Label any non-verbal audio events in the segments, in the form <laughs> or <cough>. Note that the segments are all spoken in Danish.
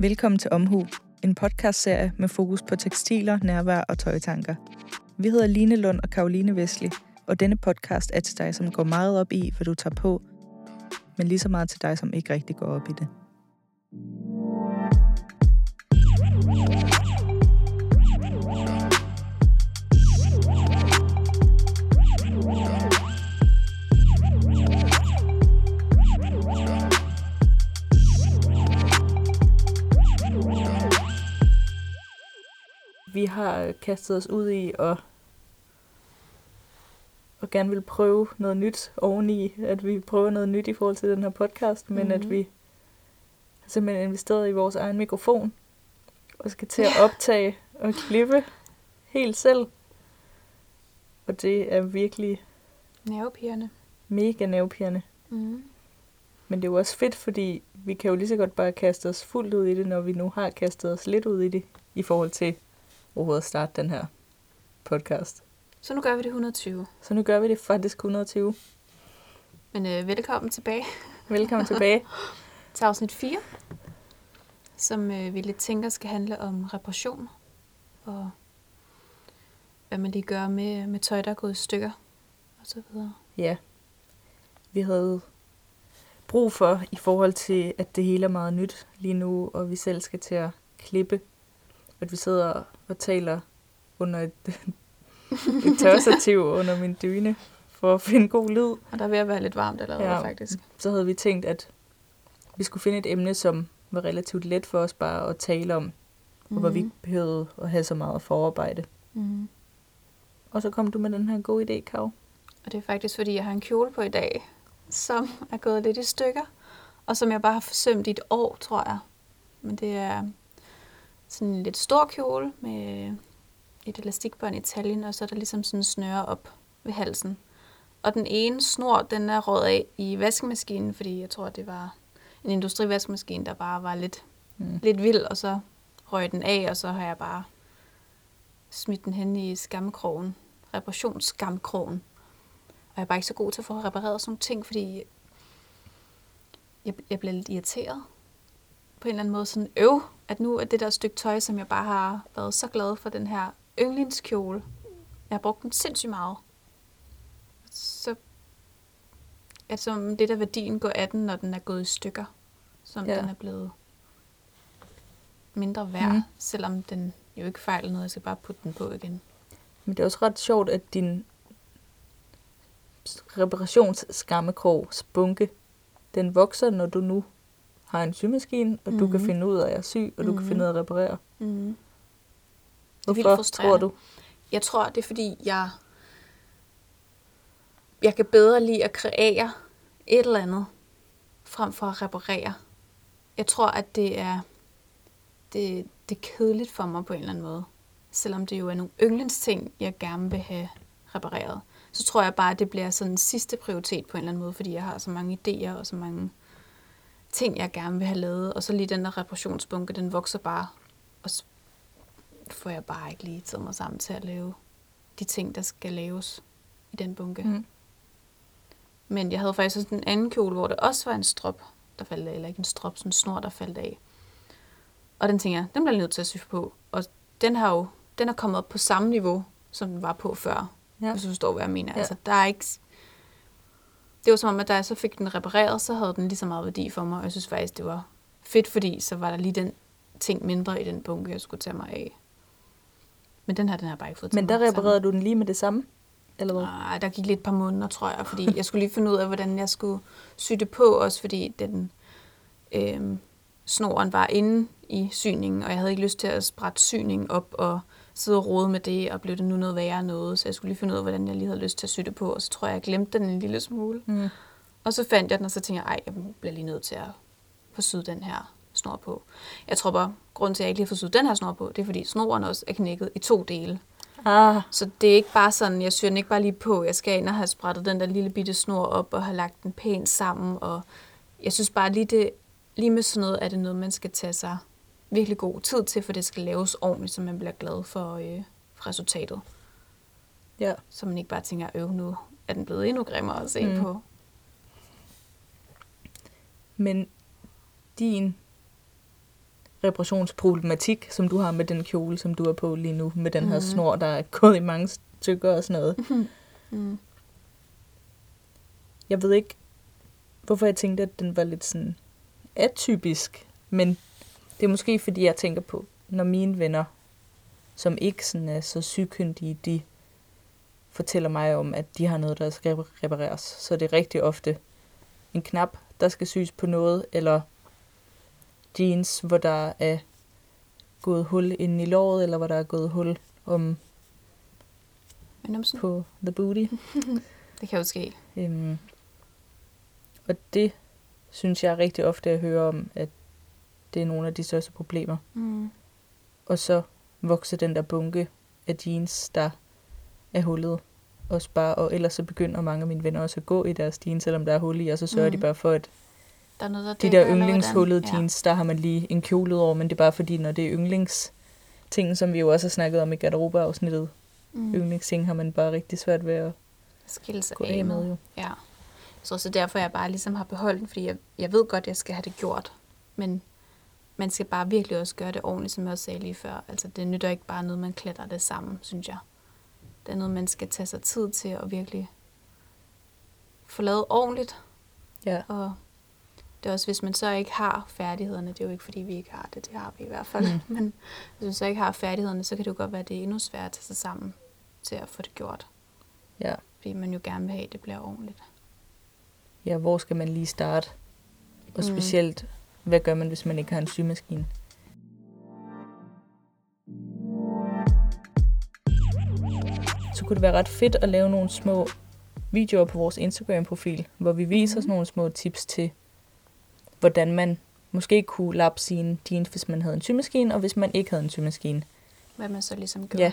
Velkommen til Omhu, en podcastserie med fokus på tekstiler, nærvær og tøjtanker. Vi hedder Line Lund og Karoline Vesli, og denne podcast er til dig, som går meget op i, hvad du tager på, men lige så meget til dig, som ikke rigtig går op i det. Har kastet os ud i at og gerne vil prøve noget nyt oveni, at vi prøver noget nyt i forhold til den her podcast, men mm-hmm. at Mhm. vi har simpelthen investeret i vores egen mikrofon, og skal til at optage og klippe helt selv. Og det er virkelig Nervepigerne. mega nervepirrende. Mm. Men det er jo også fedt, fordi vi kan jo lige så godt bare kaste os fuldt ud i det, når vi nu har kastet os lidt ud i det, i forhold til overhovedet at starte den her podcast. Så nu gør vi det 120. Så nu gør vi det faktisk 120. Men øh, velkommen tilbage Velkommen tilbage. <laughs> til afsnit 4, som øh, vi lidt tænker skal handle om reparation og hvad man lige gør med, med tøj, der er gået i stykker og så videre. Ja. Vi havde brug for, i forhold til, at det hele er meget nyt lige nu, og vi selv skal til at klippe, at vi sidder og taler under et, <laughs> et tørstativ under min dyne, for at finde god lyd. Og der er ved at være lidt varmt allerede Ja. faktisk. Så havde vi tænkt, at vi skulle finde et emne, som var relativt let for os bare at tale om, og hvor vi ikke behøvede at have så meget forarbejde. Mm. Og så kom du med den her gode idé, Kav. Og det er faktisk, fordi jeg har en kjole på i dag, som er gået lidt i stykker, og som jeg bare har forsømt i et år, tror jeg. Men det er sådan en lidt stor kjole med et elastikbånd i taljen, og så er der ligesom sådan snøre op ved halsen. Og den ene snor, den er røget af i vaskemaskinen, fordi jeg tror, det var en industrivaskemaskine, der bare var lidt, Mm. lidt vild, og så røg den af, og så har jeg bare smidt den hen i skammekrogen, reparationsskamkrogen. Og jeg er bare ikke så god til at få repareret sådan nogle ting, fordi jeg, jeg bliver lidt irriteret. På en eller anden måde sådan øv, at nu er det der stykke tøj, som jeg bare har været så glad for, den her yndlingskjole. Jeg har brugt den sindssygt meget. Så er som det der værdien går af den, når den er gået i stykker. Som Ja. den er blevet mindre værd, mm. selvom den jo ikke fejler noget. Jeg skal bare putte den på igen. Men det er også ret sjovt, at din reparationsskrammekrog, spunke, den vokser, når du nu har en symaskine, og du kan Mhm. finde ud af at sy, og du kan Mhm. finde ud af at reparere. Mm. Hvorfor tror frustrerende. du? Jeg tror, det er fordi, jeg, jeg kan bedre lide at kreere et eller andet, frem for at reparere. Jeg tror, at det er, det, det er kedeligt for mig på en eller anden måde. Selvom det jo er nogle yndlingsting, jeg gerne vil have repareret. Så tror jeg bare, at det bliver sådan en sidste prioritet på en eller anden måde, fordi jeg har så mange idéer og så mange ting, jeg gerne vil have lavet. Og så lige den der reparationsbunke, den vokser bare. Og så får jeg bare ikke lige taget mig sammen til at lave de ting, der skal laves i den bunke. Mm. Men jeg havde faktisk også en anden kjole, hvor der også var en strop, der faldt af, eller ikke en strop, sådan en snor, der faldt af. Og den tænker jeg, den bliver jeg nødt til at sy på. Og den har jo, den er kommet op på samme niveau, som den var på før. Ja. Hvis du forstår, hvad jeg mener. Ja. Altså, der er ikke... Det var som om, at da jeg så fik den repareret, så havde den lige så meget værdi for mig. Og jeg synes faktisk, det var fedt, fordi så var der lige den ting mindre i den bunke, jeg skulle tage mig af. Men den her, den har jeg bare ikke fået Men der mig sammen. reparerede du den lige med det samme? Eller hvad? Nej, der gik lidt et par måneder, tror jeg, fordi jeg skulle lige finde ud af, hvordan jeg skulle sy det på, også fordi den øhm, snoren var inde i syningen, og jeg havde ikke lyst til at sprætte syningen op og sidde og rode med det, og blev det nu noget værre noget, så jeg skulle lige finde ud af, hvordan jeg lige havde lyst til at sy det på, og så tror jeg, jeg glemte den en lille smule. Mm. Og så fandt jeg den, og så tænkte jeg, ej, jeg bliver lige nødt til at få syet den her snor på. Jeg tror bare, grunden til, at jeg ikke lige har fået syet den her snor på, det er, fordi snoren også er knækket i to dele. Ah, Så det er ikke bare sådan, jeg syr den ikke bare lige på. Jeg skal ind og have sprættet den der lille bitte snor op og have lagt den pænt sammen. Og jeg synes bare lige, det, lige med sådan noget, er det noget, man skal tage sig virkelig god tid til, for det skal laves ordentligt, så man bliver glad for, øh, for resultatet. ja. Så man ikke bare tænker, øv, nu er den blevet endnu grimmere at se Mm. mm. på. Men din reparationsproblematik, som du har med den kjole, som du er på lige nu, med den her Mhm. snor, der er gået i mange stykker og sådan noget. Mm. Jeg ved ikke, hvorfor jeg tænkte, at den var lidt sådan atypisk, men det er måske, fordi jeg tænker på, når mine venner, som ikke sådan er så sygkyndige, de fortæller mig om, at de har noget, der skal repareres. Så det er rigtig ofte en knap, der skal syes på noget, eller jeans, hvor der er gået hul ind i låret, eller hvor der er gået hul om Men på the booty. <laughs> det kan jo ske. Øhm, og det synes jeg rigtig ofte, jeg hører om, at det er nogle af de største problemer. Mm. Og så vokser den der bunke af jeans, der er hullet. Også bare, og ellers så begynder mange af mine venner også at gå i deres jeans, selvom der er hul i, og så sørger mm. de bare for, at Der er noget, der de der yndlingshullede jeans, der har man lige en kjole over, men det er bare fordi, når det er yndlings ting, som vi jo også har snakket om i garderobeafsnittet, mm. yndlingsting har man bare rigtig svært ved at Skille sig gå af med jo. Ja. Så også derfor, jeg bare ligesom har beholdt den, fordi jeg, jeg ved godt, jeg skal have det gjort. Men man skal bare virkelig også gøre det ordentligt, som jeg også sagde lige før. Altså, det nytter ikke bare noget, man klæder det sammen, synes jeg. Det er noget, man skal tage sig tid til at virkelig få lavet ordentligt. Ja. Og det er også, hvis man så ikke har færdighederne, det er jo ikke, fordi vi ikke har det, det har vi i hvert fald. Mm. <laughs> Men hvis man så ikke har færdighederne, så kan det jo godt være, at det er endnu sværere at tage sig sammen til at få det gjort. Ja. Fordi man jo gerne vil have, at det bliver ordentligt. ja, hvor skal man lige starte? Og Mm. Hvad gør man, hvis man ikke har en symaskine? Så kunne det være ret fedt at lave nogle små videoer på vores Instagram-profil, hvor vi viser sådan nogle små tips til, hvordan man måske kunne lappe sine jeans, hvis man havde en symaskine, og hvis man ikke havde en symaskine. Hvad man så ligesom gør. Ja.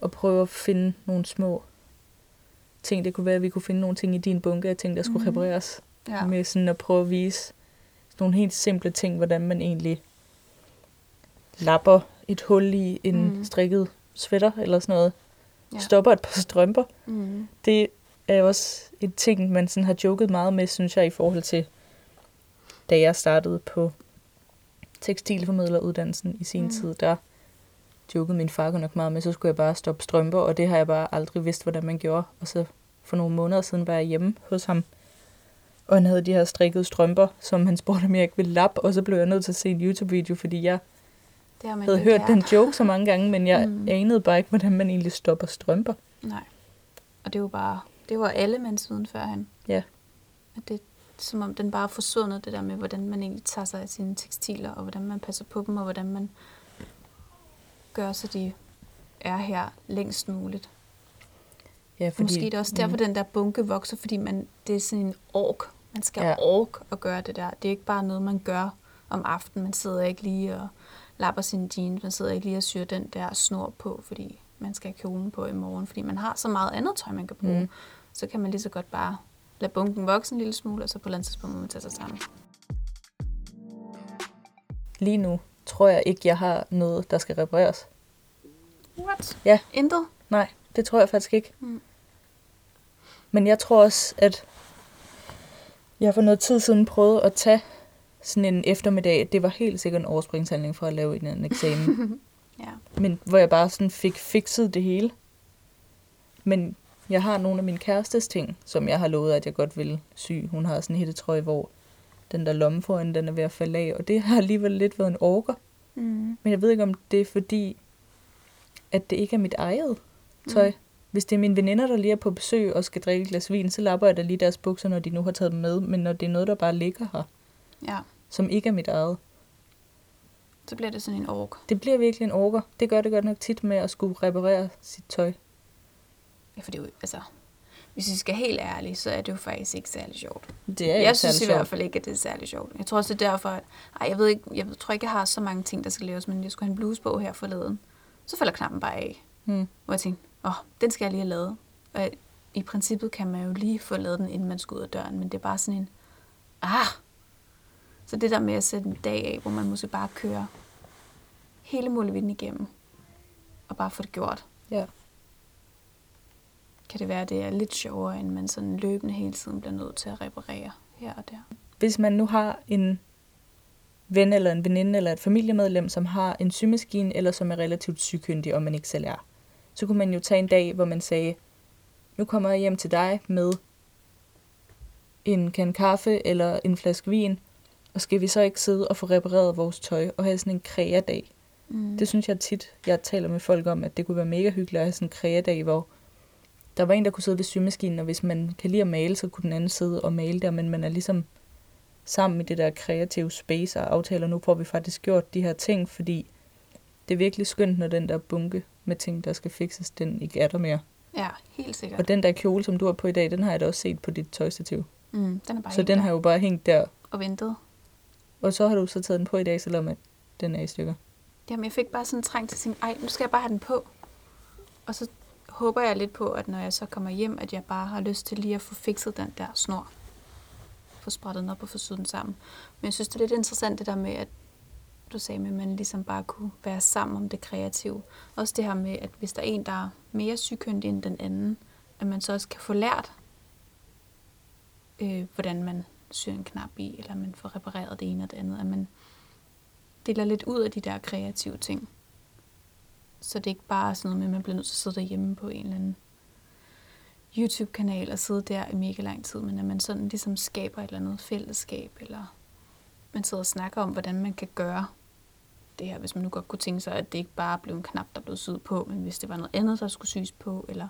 Og prøve at finde nogle små ting. Det kunne være, at vi kunne finde nogle ting i din bunke af ting, der skulle Mhm. repareres. ja. med sådan at prøve at vise nogle helt simple ting, hvordan man egentlig lapper et hul i en mm. strikket sweater eller sådan noget. Ja. Stopper et par strømper. Mm. Det er også et ting, man sådan har joket meget med, synes jeg, i forhold til, da jeg startede på tekstilformidleruddannelsen i sin Mm. tid. Der jokede min far nok meget med, så skulle jeg bare stoppe strømper, og det har jeg bare aldrig vidst, hvordan man gjorde. Og så for nogle måneder siden var jeg hjemme hos ham, og han havde de her strikkede strømper, som han spurgte, om jeg ikke ville lappe, og så blev jeg nødt til at se en YouTube-video, fordi jeg Det havde hørt den joke så mange gange, men jeg Mm. anede bare ikke, hvordan man egentlig stopper strømper. Nej. Og det var bare, det var alle mands viden førhen. Ja. At det som om den bare forsvundet, det der med, hvordan man egentlig tager sig af sine tekstiler, og hvordan man passer på dem, og hvordan man gør, så de er her længst muligt. Ja, Fordi, Måske det også derfor, mm, den der bunke vokser, fordi man, det er sådan en ork. Man skal ja. Ja. ork at gøre det der. Det er ikke bare noget, man gør om aftenen. Man sidder ikke lige og lapper sine jeans. Man sidder ikke lige og syr den der snor på, fordi man skal have kjolen på i morgen. Fordi man har så meget andet tøj, man kan bruge. Mm. Så kan man lige så godt bare lade bunken vokse en lille smule, og så på et tidspunkt må man tage sig sammen. Lige nu tror jeg ikke, jeg har noget, der skal repareres. What? Ja. Intet? Nej, det tror jeg faktisk ikke. Mm. Men jeg tror også, at jeg for noget tid siden prøvede at tage sådan en eftermiddag. Det var helt sikkert en overspringshandling for at lave en, en eksamen. <laughs> Ja. men hvor jeg bare sådan fik fikset det hele. Men jeg har nogle af min kærestes ting, som jeg har lovet, at jeg godt vil sy. Hun har sådan en hættetrøje, hvor den der lomme foran, den er ved at falde af. Og det har alligevel lidt været en orker. Mm. Men jeg ved ikke, om det er fordi, at det ikke er mit eget tøj. Mm. Hvis det er mine veninder, der lige er på besøg og skal drikke et glas vin, så lapper jeg da lige deres bukser, når de nu har taget dem med. Men når det er noget, der bare ligger her, Ja, som ikke er mit eget, så bliver det sådan en ork. det bliver virkelig en orker. Det gør det godt nok tit med at skulle reparere sit tøj. Ja, for det er jo, altså, hvis vi skal helt ærlige, så er det jo faktisk ikke særlig sjovt. Det er jeg ikke synes særlig i hvert sjovt. fald ikke, at det er særlig sjovt. Jeg tror også, det er derfor, at ej, jeg, ved ikke, jeg tror ikke, jeg har så mange ting, der skal laves, men jeg skulle have en bluse på her forleden. Så falder knappen bare af. Hmm. Hvor jeg tænkte, åh, den skal jeg lige have lavet. Og i princippet kan man jo lige få lavet den, inden man skal ud af døren, men det er bare sådan en, ah! Så det der med at sætte en dag af, hvor man måske bare kører hele muligheden igennem, og bare få det gjort, Ja. kan det være, at det er lidt sjovere, end man sådan løbende hele tiden bliver nødt til at reparere her og der. Hvis man nu har en ven eller en veninde eller et familiemedlem, som har en symaskine, eller som er relativt sygkyndig, og man ikke selv er. Så kunne man jo tage en dag, hvor man sagde, nu kommer jeg hjem til dig med en kan kaffe eller en flaske vin, og skal vi så ikke sidde og få repareret vores tøj og have sådan en kreadag? Mm. Det synes jeg tit, jeg taler med folk om, at det kunne være mega hyggeligt at have sådan en kreadag, hvor der var en, der kunne sidde ved symaskinen, og hvis man kan lide at male, så kunne den anden sidde og male der, men man er ligesom sammen i det der kreative space og aftaler, nu får vi faktisk gjort de her ting, fordi det er virkelig skønt, når den der bunke med ting, der skal fikses, den ikke er der mere. Ja, helt sikkert. Og den der kjole, som du har på i dag, den har jeg da også set på dit tøjstativ. Mm, den er bare Så den der har jo bare hængt der, og ventet. og så har du så taget den på i dag, selvom at den er i stykker. Jamen, jeg fik bare sådan en trang til at tænke, ej, nu skal jeg bare have den på. Og så håber jeg lidt på, at når jeg så kommer hjem, at jeg bare har lyst til lige at få fikset den der snor. Få sprættet den op og få syet den sammen. Men jeg synes, det er lidt interessant det der med, at du sagde med, at man ligesom bare kunne være sammen om det kreative. Også det her med, at hvis der er en, der er mere sygkyndig end den anden, at man så også kan få lært, øh, hvordan man syr en knap i, eller man får repareret det ene og det andet. At man deler lidt ud af de der kreative ting. Så det er ikke bare sådan noget med, at man bliver nødt til at sidde derhjemme på en eller anden YouTube-kanal og sidde der i mega lang tid, men at man sådan ligesom skaber et eller andet fællesskab, eller man sidder og snakker om, hvordan man kan gøre det her, hvis man nu godt kunne tænke sig, at det ikke bare blev en knap, der blev syet på, men hvis det var noget andet, der skulle syes på, eller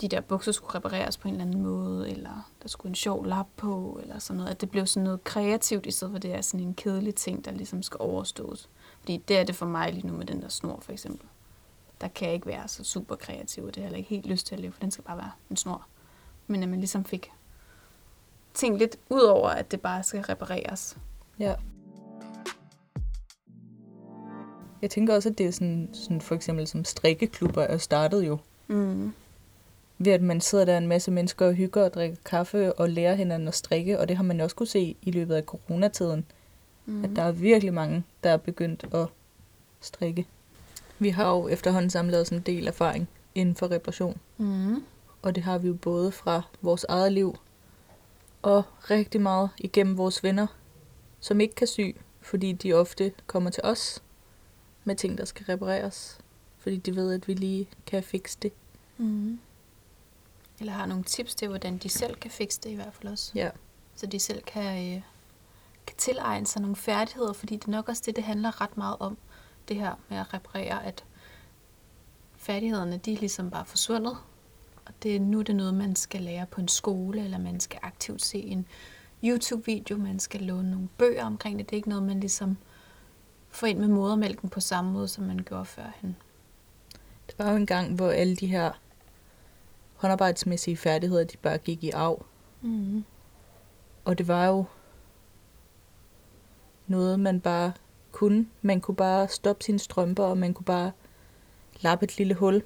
de der bukser skulle repareres på en eller anden måde, eller der skulle en sjov lap på, eller sådan noget. At det blev sådan noget kreativt, i stedet for det er sådan en kedelig ting, der ligesom skal overstås. Fordi det er det for mig lige nu med den der snor, for eksempel. Der kan jeg ikke være så super kreativ, og det har jeg heller ikke helt lyst til at leve, for den skal bare være en snor. Men at man ligesom fik tænkt lidt ud over, at det bare skal repareres. Ja. Jeg tænker også, at det er sådan, sådan for eksempel som strikkeklubber er startet jo. Mm. Ved at man sidder der en masse mennesker og hygger og drikker kaffe og lærer hinanden at strikke. Og det har man også kunne se i løbet af coronatiden. Mm. At der er virkelig mange, der er begyndt at strikke. Vi har jo efterhånden samlet os en del erfaring inden for reparation. Mm. Og det har vi jo både fra vores eget liv og rigtig meget igennem vores venner, som ikke kan sy, fordi de ofte kommer til os med ting, der skal repareres. Fordi de ved, at vi lige kan fikse det. Mm. Eller har nogle tips til, hvordan de selv kan fikse det i hvert fald også. Ja. Så de selv kan, øh, kan tilegne sig nogle færdigheder, fordi det er nok også det, det handler ret meget om. Det her med at reparere, at færdighederne, de er ligesom bare forsvundet. Og det, er- nu er det noget, man skal lære på en skole, eller man skal aktivt se en YouTube-video, man skal låne nogle bøger omkring det. Det er ikke noget, man ligesom får ind med modermælken på samme måde, som man gjorde førhen. Det var jo en gang, hvor alle de her håndarbejdsmæssige færdigheder, de bare gik i arv. Mm. Og det var jo noget, man bare kunne. Man kunne bare stoppe sine strømper, og man kunne bare lappe et lille hul.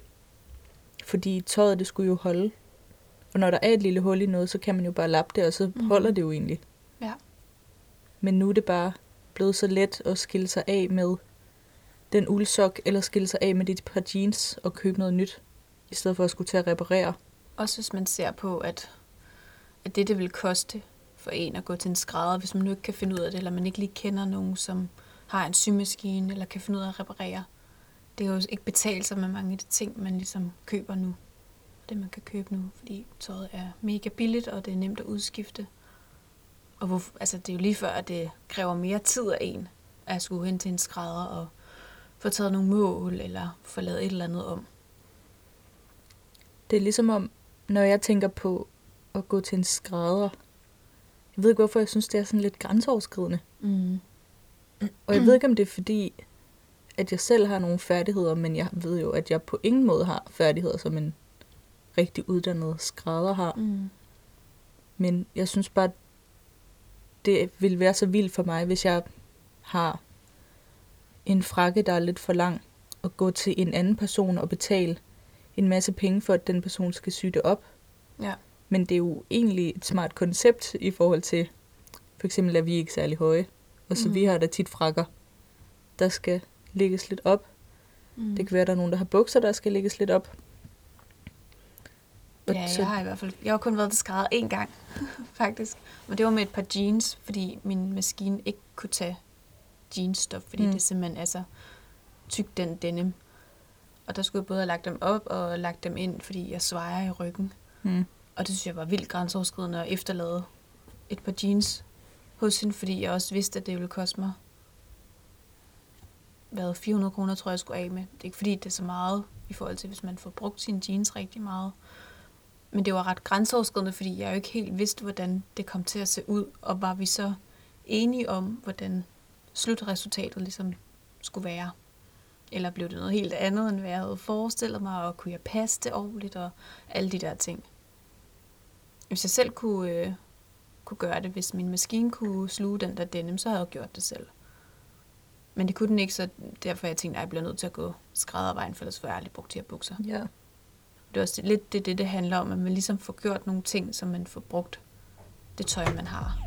Fordi tøjet, det skulle jo holde. Og når der er et lille hul i noget, så kan man jo bare lappe det, og så mm. holder det jo egentlig. Ja. Men nu er det bare blevet så let at skille sig af med den uldsok, eller skille sig af med dit par jeans og købe noget nyt, i stedet for at skulle til at reparere. Også hvis man ser på, at, at det, det vil koste for en at gå til en skrædder, hvis man nu ikke kan finde ud af det, eller man ikke lige kender nogen, som har en symaskine, eller kan finde ud af at reparere. Det er jo ikke betale sig med mange af de ting, man ligesom køber nu. Det, man kan købe nu, fordi tøjet er mega billigt, og det er nemt at udskifte. Og hvor, altså, det er jo lige før, at det kræver mere tid af en, at skulle hen til en skrædder og få taget nogle mål, eller få lavet et eller andet om. Det er ligesom om, når jeg tænker på at gå til en skrædder, jeg ved ikke, hvorfor jeg synes, det er sådan lidt grænseoverskridende. Mm. Og jeg ved ikke, om det er fordi, at jeg selv har nogle færdigheder, men jeg ved jo, at jeg på ingen måde har færdigheder, som en rigtig uddannet skrædder har. Mm. Men jeg synes bare, det vil være så vildt for mig, hvis jeg har en frakke, der er lidt for lang, og gå til en anden person og betale en masse penge for, at den person skal sy det op. Ja. Men det er jo egentlig et smart koncept i forhold til, for eksempel, at vi ikke er særlig høje. Og så mm. vi har da tit frakker, der skal lægges lidt op. Mm. Det kan være, at der er nogen, der har bukser, der skal lægges lidt op. Og Ja, jeg har i hvert fald... Jeg har kun været til skrædder én gang, <laughs> faktisk. Og det var med et par jeans, fordi min maskine ikke kunne tage jeansstof, fordi mm. det simpelthen er så tyk, den denim. Og der skulle jeg både have lagt dem op og lagt dem ind, fordi jeg svejer i ryggen. Mm. Og det synes jeg var vildt grænseoverskridende at efterlade et par jeans hos hende, fordi jeg også vidste, at det ville koste mig hvad, 400 kroner, tror jeg, jeg skulle af med. Det er ikke fordi, det er så meget i forhold til, hvis man får brugt sine jeans rigtig meget. Men det var ret grænseoverskridende, fordi jeg jo ikke helt vidste, hvordan det kom til at se ud, og var vi så enige om, hvordan slutresultatet ligesom skulle være. Eller blev det noget helt andet, end hvad jeg havde forestillet mig, og kunne jeg passe det ordentligt, og alle de der ting. Hvis jeg selv kunne, øh, kunne gøre det, hvis min maskine kunne sluge den der denim, så havde jeg gjort det selv. Men det kunne den ikke, så derfor jeg tænkte, at jeg bliver nødt til at gå skræddervejen, for ellers får jeg aldrig brugt de her bukser. Ja. Det er også lidt det, det, det handler om, at man ligesom får gjort nogle ting, så man får brugt det tøj, man har.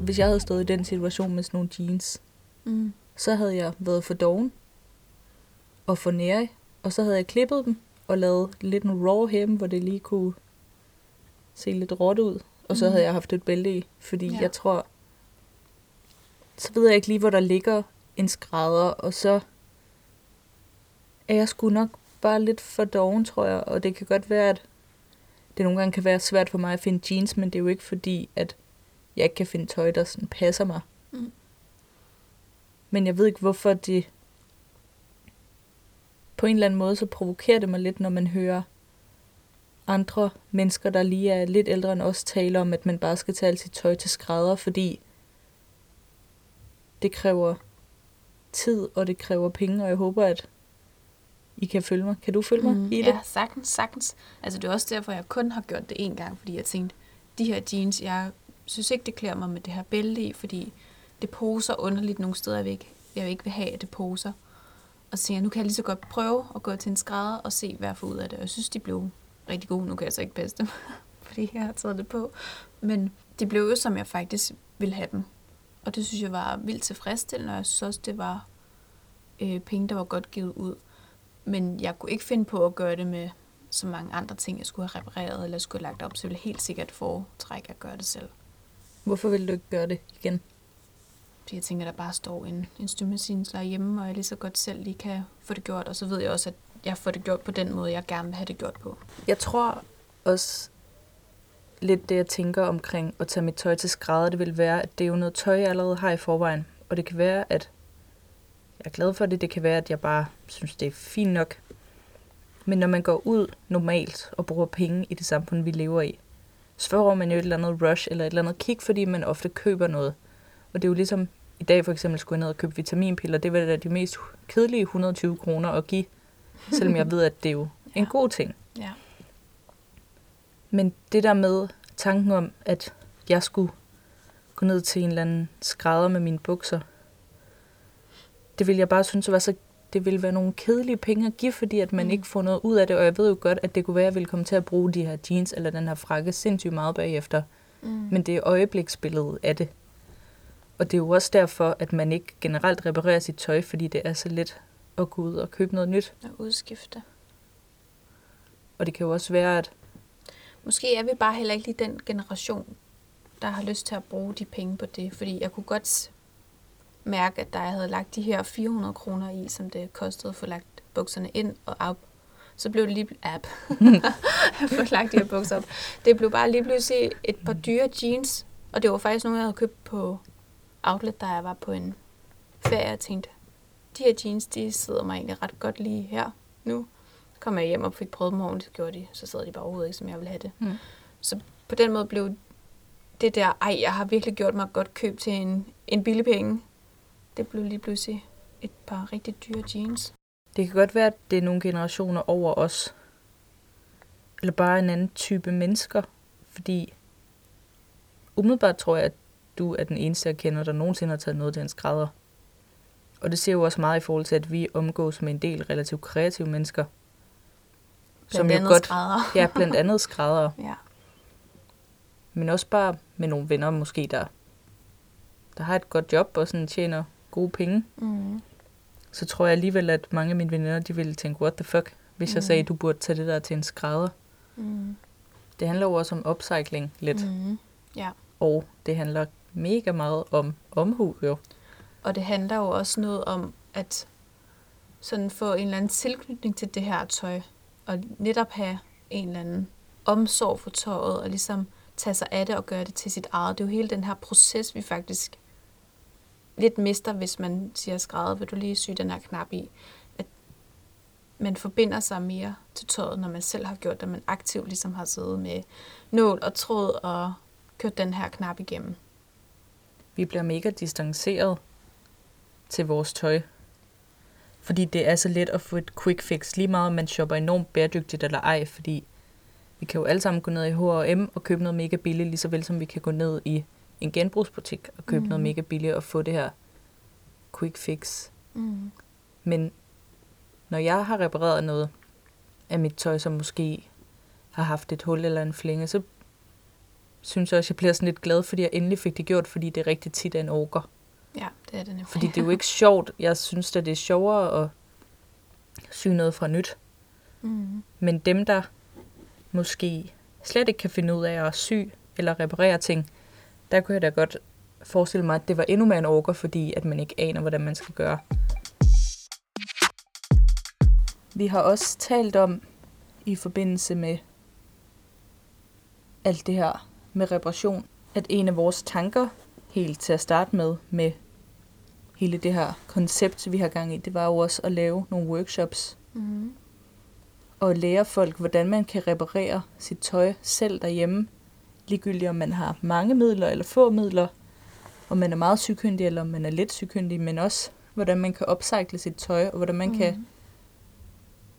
Hvis jeg havde stået i den situation med sådan nogle jeans, Mm. så havde jeg været for doven og for nære, og så havde jeg klippet dem og lavet lidt en raw hem, hvor det lige kunne se lidt råt ud. Og så Mhm. havde jeg haft et bælte i, fordi Ja. jeg tror, så ved jeg ikke lige, hvor der ligger en skrædder, og så er jeg sgu nok bare lidt for doven, tror jeg, og det kan godt være, at det nogle gange kan være svært for mig at finde jeans, men det er jo ikke fordi, at jeg ikke kan finde tøj, der sådan passer mig. Mm. Men jeg ved ikke, hvorfor det på en eller anden måde, så provokerer det mig lidt, når man hører andre mennesker, der lige er lidt ældre end os, tale om, at man bare skal tage alt sit tøj til skrædder, fordi det kræver tid, og det kræver penge, og jeg håber, at I kan følge mig. Kan du følge mig Mm, i det? ja, sagtens, sagtens. Altså, det er også derfor, jeg kun har gjort det én gang, fordi jeg tænkte, de her jeans, jeg synes ikke, det klæder mig med det her bælte i, fordi det poser underligt nogle steder, jeg vil ikke, jeg vil ikke vil have, at det poser. Og så tænkte jeg, nu kan jeg lige så godt prøve at gå til en skrædder og se, hvad jeg får ud af det. Og jeg synes, de blev rigtig gode. Nu kan jeg så ikke passe dem, <laughs> fordi jeg har taget det på. Men det blev jo, som jeg faktisk ville have dem. Og det synes jeg var vildt tilfredsstillende, og jeg synes også, det var øh, penge, der var godt givet ud. Men jeg kunne ikke finde på at gøre det med så mange andre ting, jeg skulle have repareret eller skulle have lagt op, så jeg ville helt sikkert foretrække at gøre det selv. Hvorfor vil du ikke gøre det igen? Fordi jeg tænker, der bare står en, en støvmaskineslager hjemme, og jeg lige så godt selv lige kan få det gjort. Og så ved jeg også, at jeg får det gjort på den måde, jeg gerne vil have det gjort på. Jeg tror også lidt det, jeg tænker omkring at tage mit tøj til skrædder, det vil være, at det er jo noget tøj, jeg allerede har i forvejen. Og det kan være, at er glad for det. Det kan være, at jeg bare synes, det er fint nok. Men når man går ud normalt og bruger penge i det samfund, vi lever i, så får man jo et eller andet rush eller et eller andet kick, fordi man ofte køber noget. Og det er jo ligesom, i dag for eksempel skulle jeg ned og købe vitaminpiller. Det var da de mest kedelige 120 kroner at give, selvom jeg ved, at det er jo <laughs> en Ja. god ting. Ja. Men det der med tanken om, at jeg skulle gå ned til en eller anden skrædder med mine bukser, det ville jeg bare synes var så det ville være nogle kedelige penge at give, fordi at man Mm. ikke får noget ud af det, og jeg ved jo godt, at det kunne være, at jeg ville komme til at bruge de her jeans eller den her frakke sindssygt meget bagefter. Mm. Men det er øjebliksbilledet af det. Og det er jo også derfor, at man ikke generelt reparerer sit tøj, fordi det er så let at gå ud og købe noget nyt. At udskifte. Og det kan jo også være, at Måske er vi bare heller ikke lige den generation, der har lyst til at bruge de penge på det. Fordi jeg kunne godt mærke, at da jeg havde lagt de her 400 kroner i, som det kostede at få lagt bukserne ind og op, så blev det lige app. <laughs> få lagt de her bukser op. Det blev bare lige pludselig et par dyre jeans, og det var faktisk nogle, jeg havde købt på outlet, da jeg var på en ferie, og tænkte, de her jeans, de sidder mig egentlig ret godt lige her nu. Så kom jeg hjem og fik prøvet dem ordentligt, gjorde de, så sidder de bare overhovedet ikke, som jeg ville have det. Mm. Så på den måde blev det der, ej, jeg har virkelig gjort mig godt køb til en, en billig penge. Det blev lige pludselig et par rigtig dyre jeans. Det kan godt være, at det er nogle generationer over os. Eller bare en anden type mennesker. Fordi umiddelbart tror jeg, at du er den eneste, jeg kender, der nogensinde har taget noget til en skrædder. Og det ser jo også meget i forhold til, at vi omgås med en del relativt kreative mennesker. Blandt jo andet godt, skrædder. <laughs> ja, blandt andet skrædder, Ja. men også bare med nogle venner måske, der, der har et godt job og sådan tjener gode penge. Mm. så tror jeg alligevel, at mange af mine veninder, de ville tænke, what the fuck, hvis mm. jeg sagde, at du burde tage det der til en skrædder. Mm. Det handler jo også om upcycling lidt, Mm. Ja. og det handler mega meget om omhu jo. Og det handler jo også noget om at sådan få en eller anden tilknytning til det her tøj, og netop have en eller anden omsorg for tøjet, og ligesom tage sig af det og gøre det til sit eget. Det er jo hele den her proces, vi faktisk lidt mister, hvis man siger skrædder, vil du lige sy den her knap i. At man forbinder sig mere til tøjet, når man selv har gjort det, man aktivt ligesom har siddet med nål og tråd og kørt den her knap igennem. Vi bliver mega distanceret til vores tøj. Fordi det er så let at få et quick fix, lige meget om man shopper enormt bæredygtigt eller ej, fordi vi kan jo alle sammen gå ned i H&M og købe noget mega billigt, lige så vel som vi kan gå ned i en genbrugsbutik og købe mm. noget mega billigt og få det her quick fix. Mm. Men når jeg har repareret noget af mit tøj, som måske har haft et hul eller en flænge, så synes jeg også, jeg bliver sådan lidt glad, fordi jeg endelig fik det gjort, fordi det er rigtig tit er en orker. Ja, det er det nemlig. Fordi det er jo ikke sjovt. Jeg synes at det er sjovere at sy noget fra nyt. Mm. Men dem, der måske slet ikke kan finde ud af at sy eller reparere ting, der kunne jeg da godt forestille mig, at det var endnu mere en orker, fordi at man ikke aner, hvordan man skal gøre. Vi har også talt om, i forbindelse med alt det her med reparation, at en af vores tanker, helt til at starte med, med hele det her koncept, vi har gang i, det var jo også at lave nogle workshops Mm. og lære folk, hvordan man kan reparere sit tøj selv derhjemme. Ligegyldigt om man har mange midler eller få midler, om man er meget sygkyndig eller om man er lidt sygkyndig, men også hvordan man kan upcycle sit tøj, og hvordan man mm. kan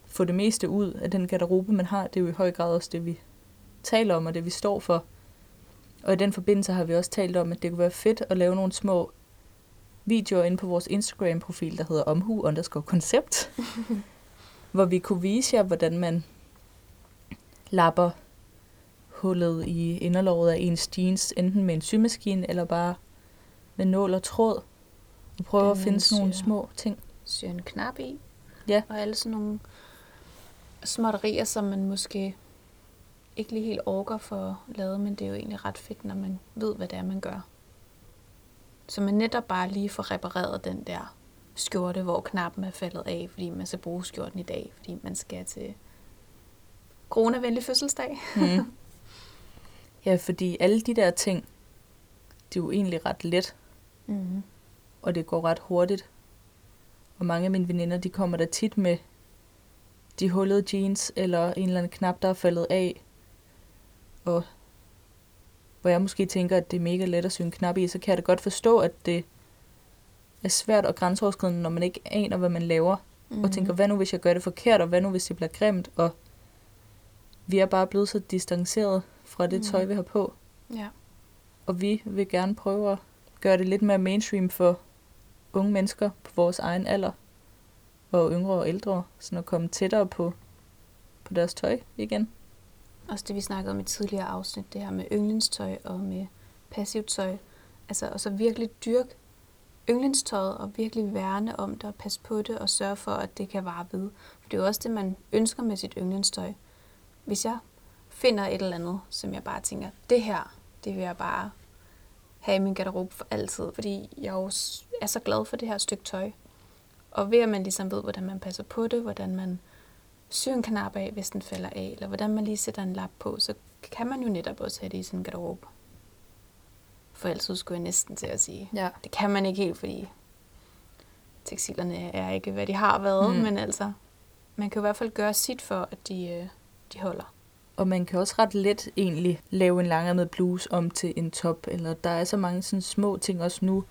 få det meste ud af den garderobe, man har. Det er jo i høj grad også det, vi taler om, og det vi står for. Og i den forbindelse har vi også talt om, at det kunne være fedt at lave nogle små videoer inde på vores Instagram-profil, der hedder omhu underscore koncept, <laughs> hvor vi kunne vise jer, hvordan man lapper hullet i inderlåret af ens jeans, enten med en symaskine eller bare med nål og tråd. Og prøve at finde sådan nogle syr. små ting. Syr en knap i. Ja. Og alle sådan nogle småtterier, som man måske ikke lige helt orker for at lave, men det er jo egentlig ret fedt, når man ved, hvad det er, man gør. Så man netop bare lige får repareret den der skjorte, hvor knappen er faldet af, fordi man skal bruge skjorten i dag, fordi man skal til coronavenlig fødselsdag. Mm. <laughs> ja, fordi alle de der ting, det er jo egentlig ret let, Mm. og det går ret hurtigt. Og mange af mine veninder, de kommer der tit med de hullede jeans, eller en eller anden knap, der er faldet af. Og hvor jeg måske tænker, at det er mega let at sy en knap i, så kan jeg da godt forstå, at det er svært og grænseoverskridende, når man ikke aner, hvad man laver. Mm. Og tænker, hvad nu hvis jeg gør det forkert, og hvad nu hvis det bliver grimt? Og vi er bare blevet så distanceret fra det tøj, vi har på. Ja. Og vi vil gerne prøve at gøre det lidt mere mainstream for unge mennesker på vores egen alder. Og yngre og ældre, sådan at komme tættere på, på deres tøj igen. Også det, vi snakkede om i tidligere afsnit, det her med yndlingstøj og med passivt tøj. Altså, og så virkelig dyrke yndlingstøjet og virkelig værne om det og passe på det og sørge for, at det kan vare ved. For det er jo også det, man ønsker med sit yndlingstøj. Hvis jeg finder et eller andet, som jeg bare tænker, det her, det vil jeg bare have i min garderobe for altid, fordi jeg jo er så glad for det her stykke tøj. Og ved at man ligesom ved, hvordan man passer på det, hvordan man syr en knap af, hvis den falder af, eller hvordan man lige sætter en lap på, så kan man jo netop også have det i sin garderobe. For altid skulle jeg næsten til at sige. Ja. Det kan man ikke helt, fordi tekstilerne er ikke, hvad de har været, Mm. men altså, man kan i hvert fald gøre sit for, at de, øh, de holder. Og man kan også ret let egentlig lave en langærmet bluse om til en top. Eller der er så mange sådan små ting også nu,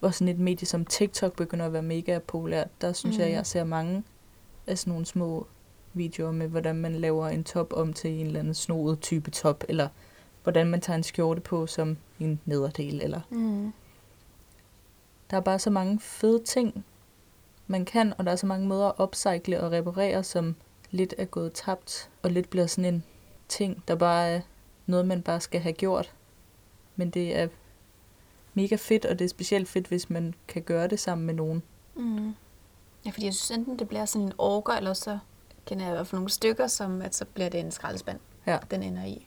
hvor sådan et medie som TikTok begynder at være mega populært. Der synes mm. jeg, Mhm. jeg ser mange af sådan nogle små videoer med, hvordan man laver en top om til en eller anden snoet type top. Eller hvordan man tager en skjorte på som en nederdel. Eller Mm. Der er bare så mange fede ting, man kan, og der er så mange måder at upcycle og reparere, som lidt er gået tabt, og lidt bliver sådan en ting, der bare er noget, man bare skal have gjort. Men det er mega fedt, og det er specielt fedt, hvis man kan gøre det sammen med nogen. Mm. Ja, fordi jeg synes enten, det bliver sådan en orker, eller så kender jeg i hvert fald nogle stykker, som at så bliver det en skraldespand, Ja. den ender i.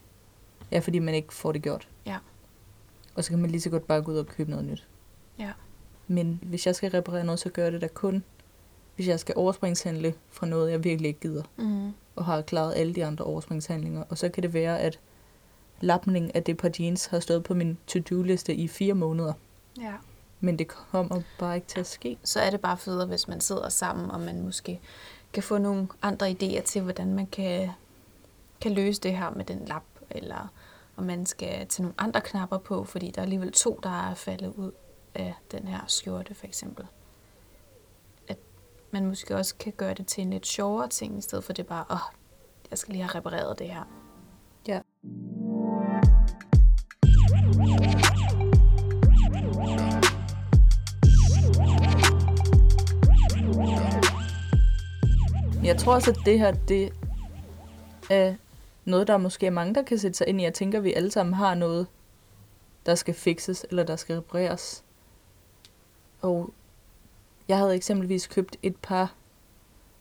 Ja, fordi man ikke får det gjort. Ja. Og så kan man lige så godt bare gå ud og købe noget nyt. Ja. Men hvis jeg skal reparere noget, så gør jeg det da kun, hvis jeg skal overspringshandle fra noget, jeg virkelig ikke gider. Mm. Og har klaret alle de andre overspringshandlinger. Og så kan det være, at lapning af det par jeans har stået på min to-do-liste i fire måneder. Ja. Men det kommer bare ikke til at ske. Så er det bare federe, hvis man sidder sammen, og man måske kan få nogle andre idéer til, hvordan man kan, kan løse det her med den lap, eller om man skal til nogle andre knapper på, fordi der er alligevel to, der er faldet ud af den her skjorte, for eksempel. Man måske også kan gøre det til en lidt sjovere ting, i stedet for det bare, åh, oh, jeg skal lige have repareret det her. Ja. Jeg tror også, at det her, det er noget, der måske er mange, der kan sætte sig ind i. Jeg tænker, at vi alle sammen har noget, der skal fikses, eller der skal repareres. Og jeg havde eksempelvis købt et par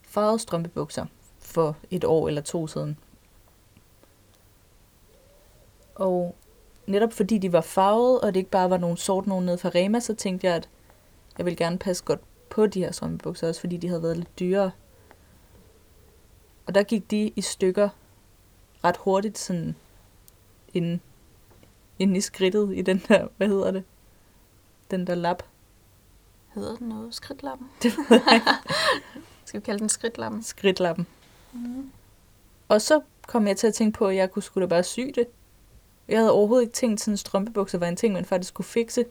farvede strømpebukser for et år eller to siden. Og netop fordi de var farvede, og det ikke bare var nogle sort nogen nede fra Rema, så tænkte jeg, at jeg ville gerne passe godt på de her strømpebukser, også fordi de havde været lidt dyrere. Og der gik de i stykker ret hurtigt, sådan inden, inden i skridtet i den der, hvad hedder det? Den der lap. Hedder den noget? Skridtlappen? Det ved jeg ikke. <laughs> Skal vi kalde den skridtlappen? Skridtlappen. Mm. Og så kom jeg til at tænke på, at jeg kunne skulle da bare sy det. Jeg havde overhovedet ikke tænkt, at sådan strømpebukser var en ting, man faktisk kunne fikse.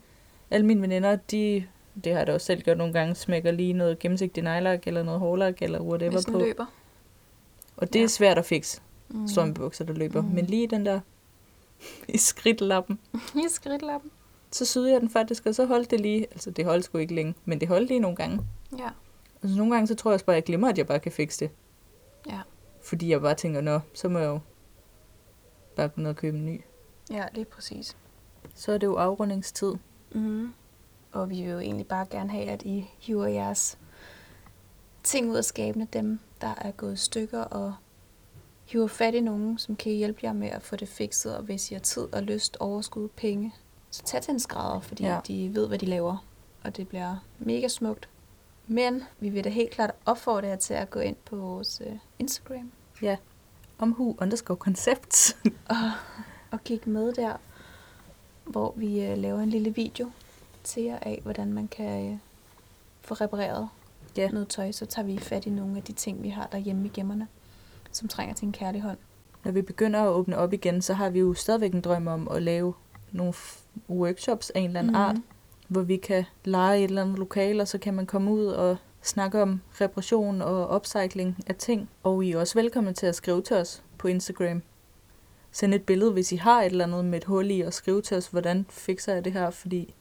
Alle mine veninder, de, det har jeg da også selv gjort nogle gange, smækker lige noget gennemsigtigt nejlak eller noget hårlak eller whatever Hvis den på. løber. Og det er Ja. svært at fikse, Mm. strømpebukser, der løber. Mm. Men lige den der <laughs> i skridtlappen, <laughs> I skridtlappen. Så syede jeg den faktisk, og så holdt det lige, altså det holdt sgu ikke længe, men det holdt lige nogle gange. Ja. Og så nogle gange, så tror jeg også bare, at jeg glemmer, at jeg bare kan fikse det. Ja. Fordi jeg bare tænker, nå, så må jeg jo bare gå ned og købe en ny. Ja, det er præcis. Så er det jo afrundingstid. Mm. Og vi vil jo egentlig bare gerne have, at I hiver jeres ting ud af skabene, dem der er gået stykker, og hiver fat i nogen, som kan hjælpe jer med at få det fikset, og hvis I har tid og lyst, overskud, penge, så tag til en skrædder, fordi Ja. ja. de ved, hvad de laver, og det bliver mega smukt. Men vi vil da helt klart opfordre jer til at gå ind på vores øh, Instagram Omhu underscore concepts. <laughs> og, og kigge med der, hvor vi øh, laver en lille video til jer af, hvordan man kan øh, få repareret Ja. noget tøj. Så tager vi fat i nogle af de ting, vi har derhjemme i gemmerne, som trænger til en kærlig hånd. Når vi begynder at åbne op igen, så har vi jo stadigvæk en drøm om at lave nogle workshops af en eller anden mm. art, hvor vi kan lege et eller andet lokale, og så kan man komme ud og snakke om reparation og upcycling af ting. Og I er også velkomne til at skrive til os på Instagram. Send et billede, hvis I har et eller andet med et hul i, og skrive til os, hvordan fikser jeg det her, fordi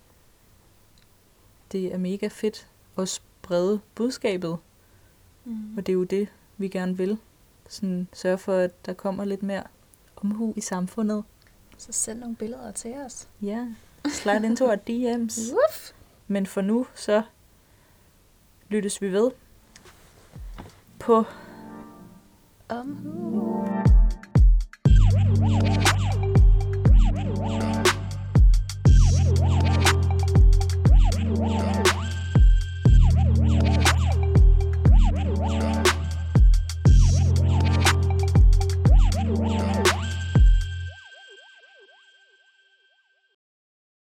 det er mega fedt at sprede budskabet, Mm. og det er jo det, vi gerne vil. Sådan sørge for, at der kommer lidt mere omhu i samfundet. Så send nogle billeder til os. Ja, slide into our DM's. Uff. <laughs> Men for nu, så lyttes vi ved på... Omhu. Um.